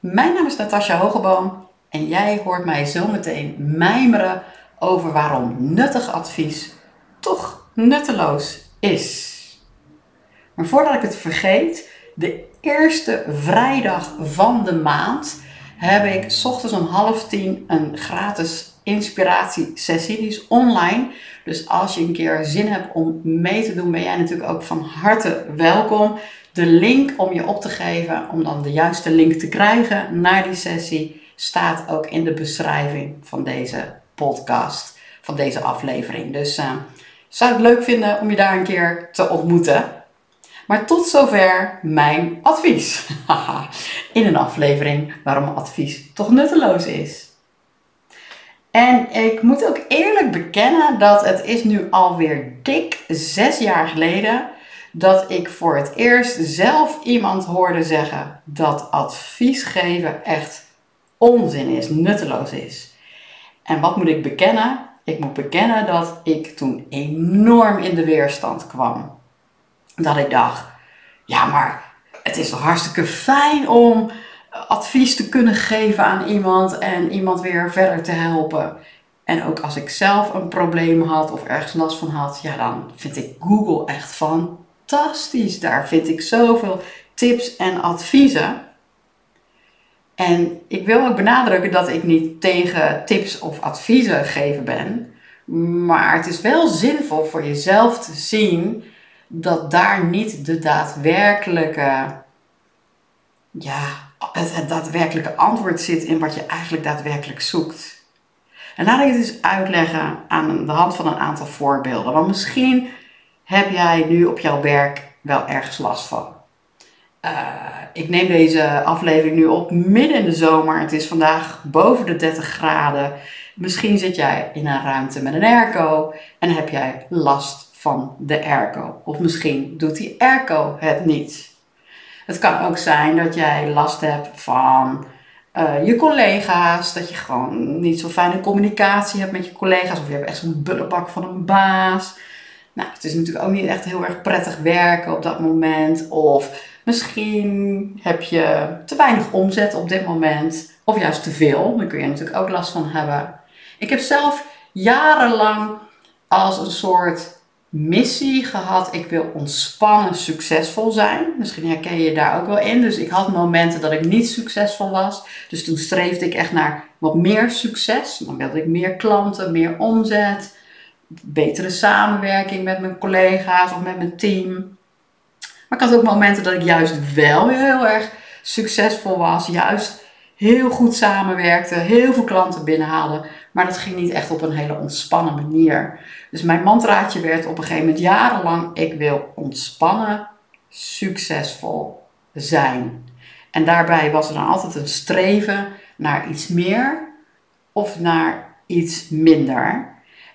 Mijn naam is Natasja Hogeboom en jij hoort mij zometeen mijmeren over waarom nuttig advies toch nutteloos is. Maar voordat ik het vergeet, de eerste vrijdag van de maand heb ik s ochtends om half tien een gratis inspiratiesessie. Die is online. Dus als je een keer zin hebt om mee te doen, ben jij natuurlijk ook van harte welkom. De link om je op te geven, om dan de juiste link te krijgen naar die sessie, staat ook in de beschrijving van deze podcast, van deze aflevering. Dus uh, zou het leuk vinden om je daar een keer te ontmoeten. Maar tot zover mijn advies. in een aflevering waarom advies toch nutteloos is. En ik moet ook eerlijk bekennen dat het is nu alweer dik zes jaar geleden dat ik voor het eerst zelf iemand hoorde zeggen dat advies geven echt onzin is, nutteloos is. En wat moet ik bekennen? Ik moet bekennen dat ik toen enorm in de weerstand kwam. Dat ik dacht, ja maar het is toch hartstikke fijn om advies te kunnen geven aan iemand en iemand weer verder te helpen. En ook als ik zelf een probleem had of ergens last van had, ja, dan vind ik Google echt fantastisch. Daar vind ik zoveel tips en adviezen. En ik wil ook benadrukken dat ik niet tegen tips of adviezen geven ben. Maar het is wel zinvol voor jezelf te zien dat daar niet de daadwerkelijke ja, het, daadwerkelijke antwoord zit in wat je eigenlijk daadwerkelijk zoekt. En laat ik het eens uitleggen aan de hand van een aantal voorbeelden. Want misschien heb jij nu op jouw werk wel ergens last van. Uh, ik neem deze aflevering nu op midden in de zomer. Het is vandaag boven de 30 graden. Misschien zit jij in een ruimte met een airco en heb jij last van de airco. Of misschien doet die airco het niet. Het kan ook zijn dat jij last hebt van uh, je collega's, dat je gewoon niet zo fijne communicatie hebt met je collega's, of je hebt echt zo'n bullebak van een baas. Nou, het is natuurlijk ook niet echt heel erg prettig werken op dat moment. Of misschien heb je te weinig omzet op dit moment, of juist te veel. Daar kun je natuurlijk ook last van hebben. Ik heb zelf jarenlang als een soort missie gehad. Ik wil ontspannen, succesvol zijn. Misschien herken je je daar ook wel in. Dus ik had momenten dat ik niet succesvol was. Dus toen streefde ik echt naar wat meer succes. Dan wilde ik meer klanten, meer omzet, betere samenwerking met mijn collega's of met mijn team. Maar ik had ook momenten dat ik juist wel heel erg succesvol was. Juist heel goed samenwerkte, heel veel klanten binnenhaalde. Maar dat ging niet echt op een hele ontspannen manier. Dus mijn mantraatje werd op een gegeven moment jarenlang: ik wil ontspannen, succesvol zijn. En daarbij was er dan altijd een streven naar iets meer of naar iets minder.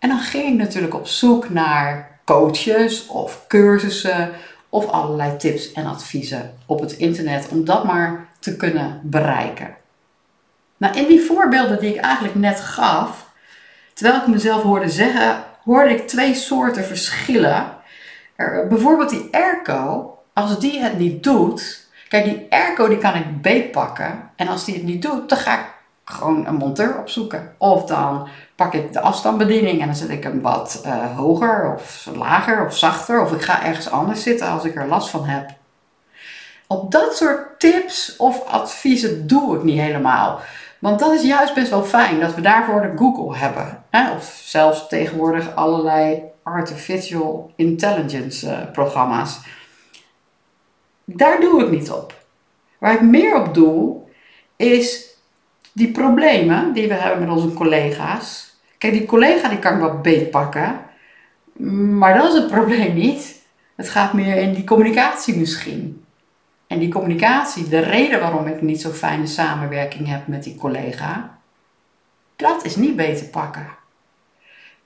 En dan ging ik natuurlijk op zoek naar coaches of cursussen of allerlei tips en adviezen op het internet om dat maar te kunnen bereiken. Nou, in die voorbeelden die ik eigenlijk net gaf, terwijl ik mezelf hoorde zeggen, hoorde ik twee soorten verschillen. Er, bijvoorbeeld die airco, als die het niet doet, kijk die airco die kan ik beetpakken en als die het niet doet, dan ga ik gewoon een monteur opzoeken. Of dan pak ik de afstandsbediening en dan zet ik hem wat uh, hoger of lager of zachter. Of ik ga ergens anders zitten als ik er last van heb. Op dat soort tips of adviezen doe ik niet helemaal. Want dat is juist best wel fijn dat we daarvoor de Google hebben. Hè? Of zelfs tegenwoordig allerlei artificial intelligence uh, programma's. Daar doe ik niet op. Waar ik meer op doe, is die problemen die we hebben met onze collega's. Kijk, die collega die kan ik wel beetpakken, maar dat is het probleem niet. Het gaat meer in die communicatie misschien. En die communicatie, de reden waarom ik niet zo fijne samenwerking heb met die collega, dat is niet beter pakken.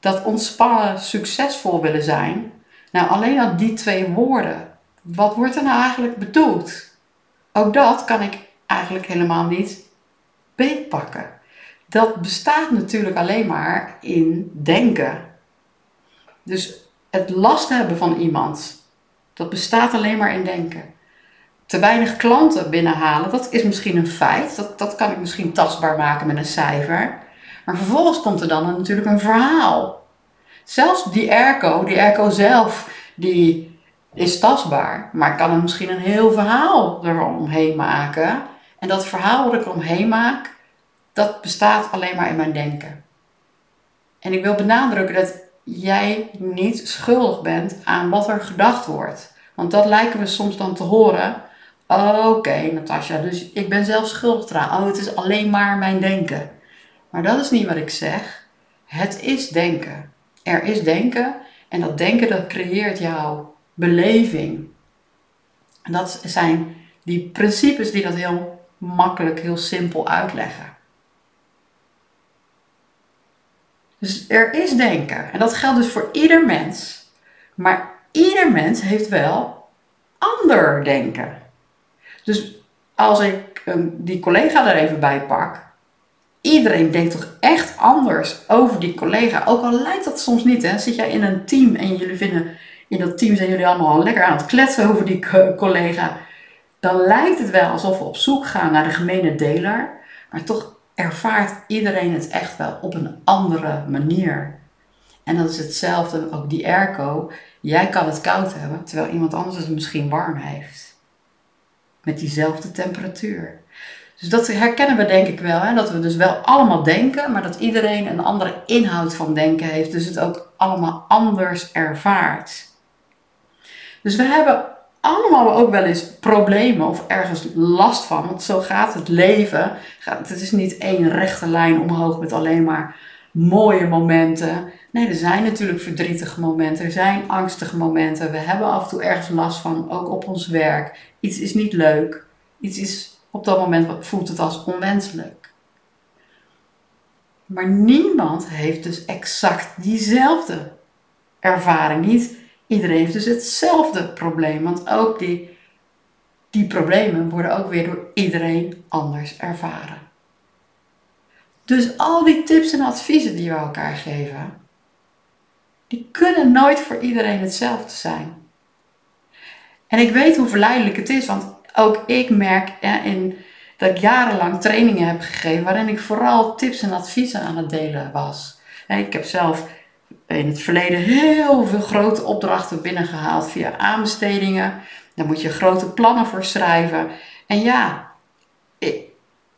Dat ontspannen, succesvol willen zijn, nou alleen al die twee woorden, wat wordt er nou eigenlijk bedoeld? Ook dat kan ik eigenlijk helemaal niet beetpakken. Dat bestaat natuurlijk alleen maar in denken. Dus het last hebben van iemand, dat bestaat alleen maar in denken. te weinig klanten binnenhalen, dat is misschien een feit. Dat, dat kan ik misschien tastbaar maken met een cijfer. Maar vervolgens komt er dan natuurlijk een verhaal. Zelfs die airco, die airco zelf, die is tastbaar. Maar kan er misschien een heel verhaal eromheen maken. En dat verhaal wat ik eromheen maak, dat bestaat alleen maar in mijn denken. En ik wil benadrukken dat jij niet schuldig bent aan wat er gedacht wordt. Want dat lijken we soms dan te horen. Oké, okay, Natasja, dus ik ben zelf schuldig eraan. Oh, het is alleen maar mijn denken. Maar dat is niet wat ik zeg. Het is denken. Er is denken en dat denken dat creëert jouw beleving. En dat zijn die principes die dat heel makkelijk, heel simpel uitleggen. Dus er is denken. En dat geldt dus voor ieder mens. Maar ieder mens heeft wel ander denken. Dus als ik die collega er even bij pak. Iedereen denkt toch echt anders over die collega. Ook al lijkt dat soms niet. Hè? Zit jij in een team en jullie vinden in dat team zijn jullie allemaal lekker aan het kletsen over die collega. Dan lijkt het wel alsof we op zoek gaan naar de gemene deler. Maar toch ervaart iedereen het echt wel op een andere manier. En dat is hetzelfde, ook die airco. Jij kan het koud hebben, terwijl iemand anders het misschien warm heeft. Met diezelfde temperatuur. Dus dat herkennen we denk ik wel. Hè? Dat we dus wel allemaal denken, maar dat iedereen een andere inhoud van denken heeft. Dus het ook allemaal anders ervaart. Dus we hebben allemaal ook wel eens problemen of ergens last van. Want zo gaat het leven. Het is niet één rechte lijn omhoog met alleen maar mooie momenten. Nee, er zijn natuurlijk verdrietige momenten. Er zijn angstige momenten. We hebben af en toe ergens last van, ook op ons werk. Iets is niet leuk. Iets is op dat moment voelt het als onwenselijk. Maar niemand heeft dus exact diezelfde ervaring. Niet Iedereen heeft dus hetzelfde probleem, want ook die, die problemen worden ook weer door iedereen anders ervaren. Dus al die tips en adviezen die we elkaar geven, die kunnen nooit voor iedereen hetzelfde zijn. En ik weet hoe verleidelijk het is, want ook ik merk in, dat ik jarenlang trainingen heb gegeven waarin ik vooral tips en adviezen aan het delen was. Ik heb zelf in het verleden heel veel grote opdrachten binnengehaald via aanbestedingen. Daar moet je grote plannen voor schrijven. En ja, ik,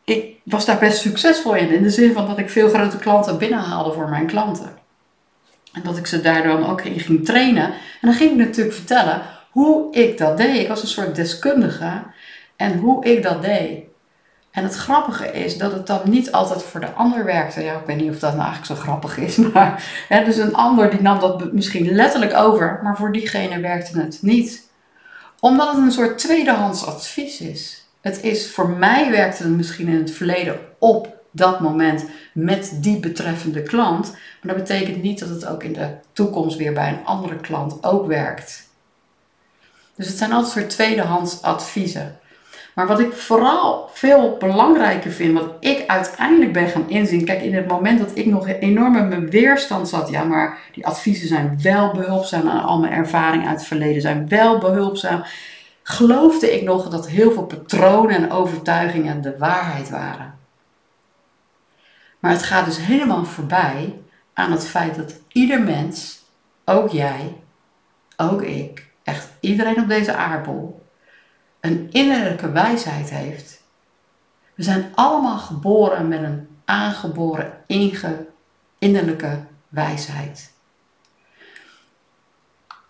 ik was daar best succesvol in. In de zin van dat ik veel grote klanten binnenhaalde voor mijn klanten. En dat ik ze daardoor ook in ging trainen. En dan ging ik natuurlijk vertellen hoe ik dat deed. Ik was een soort deskundige. En hoe ik dat deed. En het grappige is dat het dan niet altijd voor de ander werkte. Ja, ik weet niet of dat nou eigenlijk zo grappig is. Maar dus een ander die nam dat misschien letterlijk over. Maar voor diegene werkte het niet. Omdat het een soort tweedehands advies is. Het is, voor mij werkte het misschien in het verleden op dat moment met die betreffende klant. Maar dat betekent niet dat het ook in de toekomst weer bij een andere klant ook werkt. Dus het zijn altijd soort tweedehands adviezen. Maar wat ik vooral veel belangrijker vind, wat ik uiteindelijk ben gaan inzien. Kijk, in het moment dat ik nog enorm in mijn weerstand zat. Ja, maar die adviezen zijn wel behulpzaam. En al mijn ervaringen uit het verleden zijn wel behulpzaam. Geloofde ik nog dat heel veel patronen en overtuigingen de waarheid waren. Maar het gaat dus helemaal voorbij aan het feit dat ieder mens, ook jij, ook ik, echt iedereen op deze aardbol, een innerlijke wijsheid heeft. We zijn allemaal geboren met een aangeboren innerlijke wijsheid.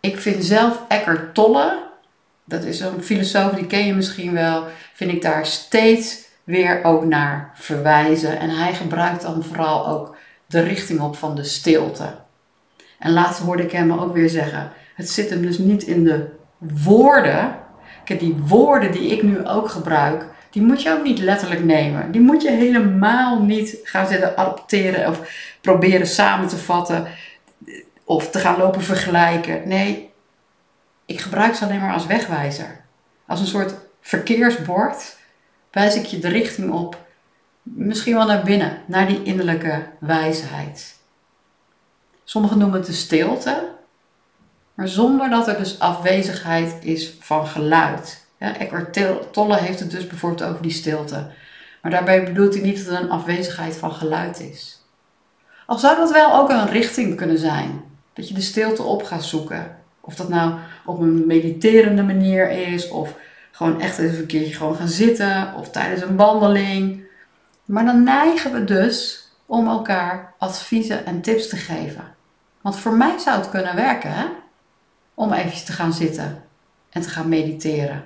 Ik vind zelf Eckhart Tolle, dat is een filosoof, die ken je misschien wel, vind ik daar steeds weer ook naar verwijzen. En hij gebruikt dan vooral ook de richting op van de stilte. En laatst hoorde ik hem ook weer zeggen: het zit hem dus niet in de woorden die woorden die ik nu ook gebruik, die moet je ook niet letterlijk nemen. Die moet je helemaal niet gaan zitten adopteren of proberen samen te vatten of te gaan lopen vergelijken. Nee, ik gebruik ze alleen maar als wegwijzer. Als een soort verkeersbord wijs ik je de richting op. Misschien wel naar binnen, naar die innerlijke wijsheid. Sommigen noemen het de stilte, maar zonder dat er dus afwezigheid is van geluid. Ja, Eckhart Tolle heeft het dus bijvoorbeeld over die stilte. Maar daarbij bedoelt hij niet dat het een afwezigheid van geluid is. Al zou dat wel ook een richting kunnen zijn. Dat je de stilte op gaat zoeken. Of dat nou op een mediterende manier is, of gewoon echt even een keertje gewoon gaan zitten, of tijdens een wandeling. Maar dan neigen we dus om elkaar adviezen en tips te geven. Want voor mij zou het kunnen werken, hè? Om even te gaan zitten en te gaan mediteren.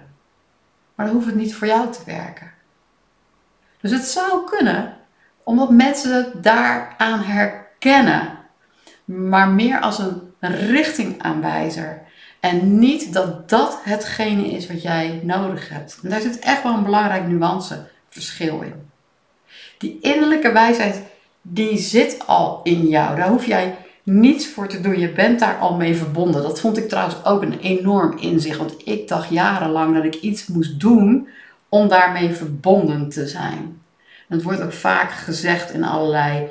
Maar dan hoeft het niet voor jou te werken. Dus het zou kunnen, omdat mensen daaraan herkennen, maar meer als een richtingaanwijzer. En niet dat dat hetgene is wat jij nodig hebt. Daar zit echt wel een belangrijk nuanceverschil in. Die innerlijke wijsheid, die zit al in jou. Daar hoef jij niets voor te doen. Je bent daar al mee verbonden. Dat vond ik trouwens ook een enorm inzicht. Want ik dacht jarenlang dat ik iets moest doen om daarmee verbonden te zijn. Het wordt ook vaak gezegd in allerlei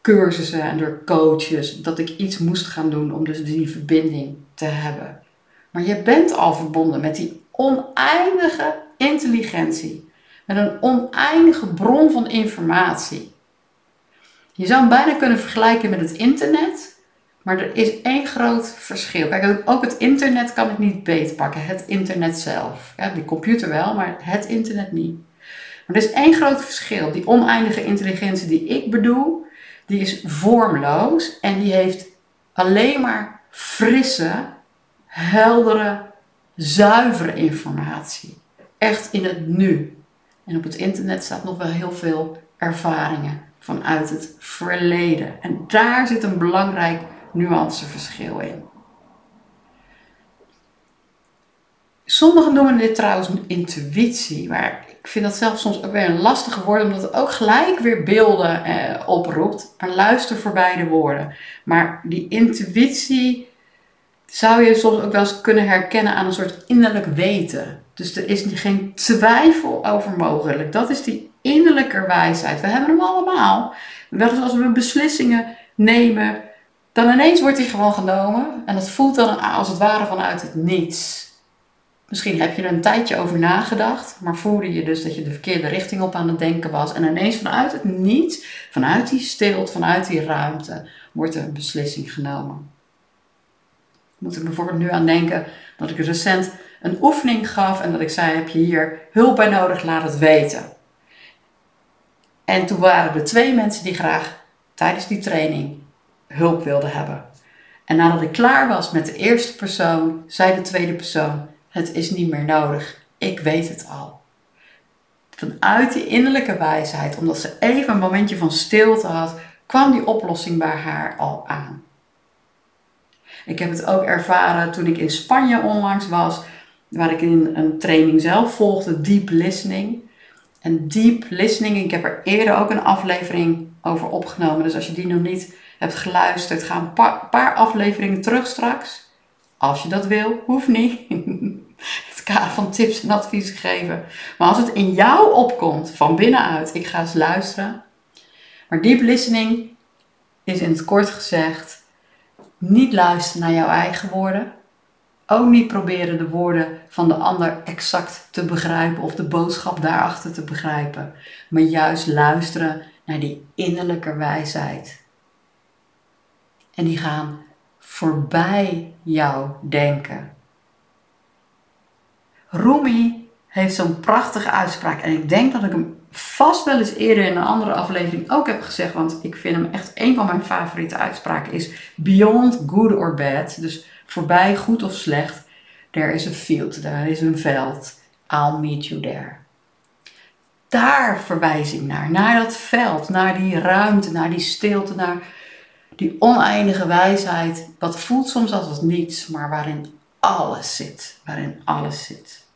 cursussen en door coaches dat ik iets moest gaan doen om dus die verbinding te hebben. Maar je bent al verbonden met die oneindige intelligentie. Met een oneindige bron van informatie. Je zou hem bijna kunnen vergelijken met het internet. Maar er is één groot verschil. Kijk, ook het internet kan ik niet beetpakken. Het internet zelf. Die computer wel, maar het internet niet. Maar er is één groot verschil. Die oneindige intelligentie die ik bedoel, die is vormloos en die heeft alleen maar frisse, heldere, zuivere informatie. Echt in het nu. En op het internet staat nog wel heel veel ervaringen vanuit het verleden. En daar zit een belangrijk nuanceverschil in. Sommigen noemen dit trouwens intuïtie, maar ik vind dat zelf soms ook weer een lastige woord, omdat het ook gelijk weer beelden eh, oproept. Maar luister voor beide woorden. Maar die intuïtie zou je soms ook wel eens kunnen herkennen aan een soort innerlijk weten. Dus er is geen twijfel over mogelijk. Dat is die innerlijke wijsheid. We hebben hem allemaal. Wel als we beslissingen nemen, dan ineens wordt die gewoon genomen. En dat voelt dan als het ware vanuit het niets. Misschien heb je er een tijdje over nagedacht, maar voelde je dus dat je de verkeerde richting op aan het denken was. En ineens vanuit het niets, vanuit die stilte, vanuit die ruimte, wordt er een beslissing genomen. Ik moet er bijvoorbeeld nu aan denken dat ik recent een oefening gaf en dat ik zei: Heb je hier hulp bij nodig? Laat het weten. En toen waren er twee mensen die graag tijdens die training hulp wilden hebben. En nadat ik klaar was met de eerste persoon, zei de tweede persoon: het is niet meer nodig. Ik weet het al. Vanuit die innerlijke wijsheid, omdat ze even een momentje van stilte had, kwam die oplossing bij haar al aan. Ik heb het ook ervaren toen ik in Spanje onlangs was, waar ik in een training zelf volgde, Deep Listening. En Deep Listening, ik heb er eerder ook een aflevering over opgenomen. Dus als je die nog niet hebt geluisterd, ga een paar afleveringen terug straks. Als je dat wil, hoeft niet. het kader van tips en adviezen geven. Maar als het in jou opkomt, van binnenuit, ik ga eens luisteren. Maar deep listening is in het kort gezegd niet luisteren naar jouw eigen woorden. Ook niet proberen de woorden van de ander exact te begrijpen of de boodschap daarachter te begrijpen. Maar juist luisteren naar die innerlijke wijsheid. En die gaan voorbij jouw denken. Rumi heeft zo'n prachtige uitspraak en ik denk dat ik hem vast wel eens eerder in een andere aflevering ook heb gezegd, want ik vind hem echt een van mijn favoriete uitspraken is beyond good or bad, dus voorbij goed of slecht, there is a field, daar is een veld, I'll meet you there. Daar verwijs ik naar, naar dat veld, naar die ruimte, naar die stilte, naar die oneindige wijsheid, wat voelt soms als niets, maar waarin alles zit. Waarin alles zit.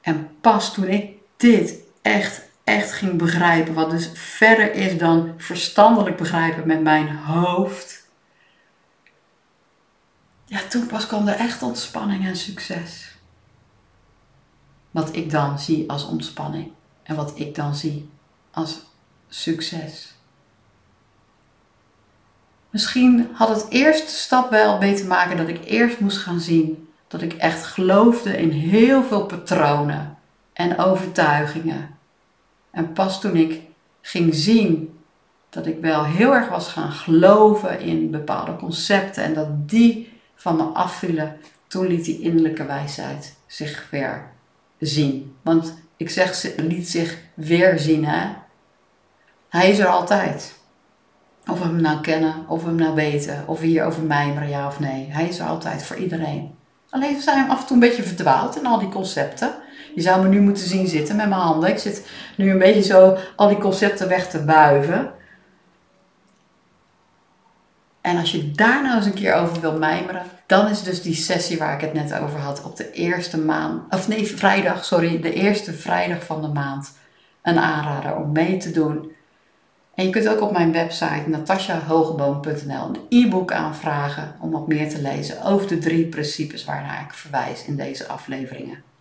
En pas toen ik dit echt, echt ging begrijpen, wat dus verder is dan verstandelijk begrijpen met mijn hoofd. Ja, toen pas kwam er echt ontspanning en succes. Wat ik dan zie als ontspanning en wat ik dan zie als succes. Misschien had het eerste stap wel mee te maken dat ik eerst moest gaan zien dat ik echt geloofde in heel veel patronen en overtuigingen. En pas toen ik ging zien dat ik wel heel erg was gaan geloven in bepaalde concepten en dat die van me afvielen, toen liet die innerlijke wijsheid zich weer zien. Want ik zeg, liet zich weer zien, hè. Hij is er altijd. Of we hem nou kennen, of we hem nou weten, of we hier over mijmeren, ja of nee. Hij is er altijd voor iedereen. Alleen zijn we af en toe een beetje verdwaald in al die concepten. Je zou me nu moeten zien zitten met mijn handen. Ik zit nu een beetje zo al die concepten weg te buiven. En als je daar nou eens een keer over wil mijmeren, dan is dus die sessie waar ik het net over had op de eerste maand, of nee, vrijdag, sorry, de eerste vrijdag van de maand een aanrader om mee te doen. En je kunt ook op mijn website natashahogeboom.nl een e-book aanvragen om wat meer te lezen over de drie principes waarnaar ik verwijs in deze afleveringen.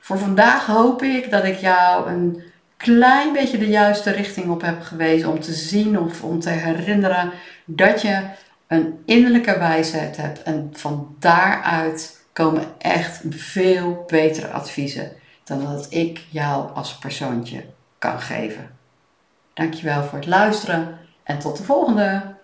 Voor vandaag hoop ik dat ik jou een klein beetje de juiste richting op heb gewezen om te zien of om te herinneren dat je een innerlijke wijsheid hebt en van daaruit komen echt veel betere adviezen dan dat ik jou als persoontje kan geven. Dankjewel voor het luisteren en tot de volgende!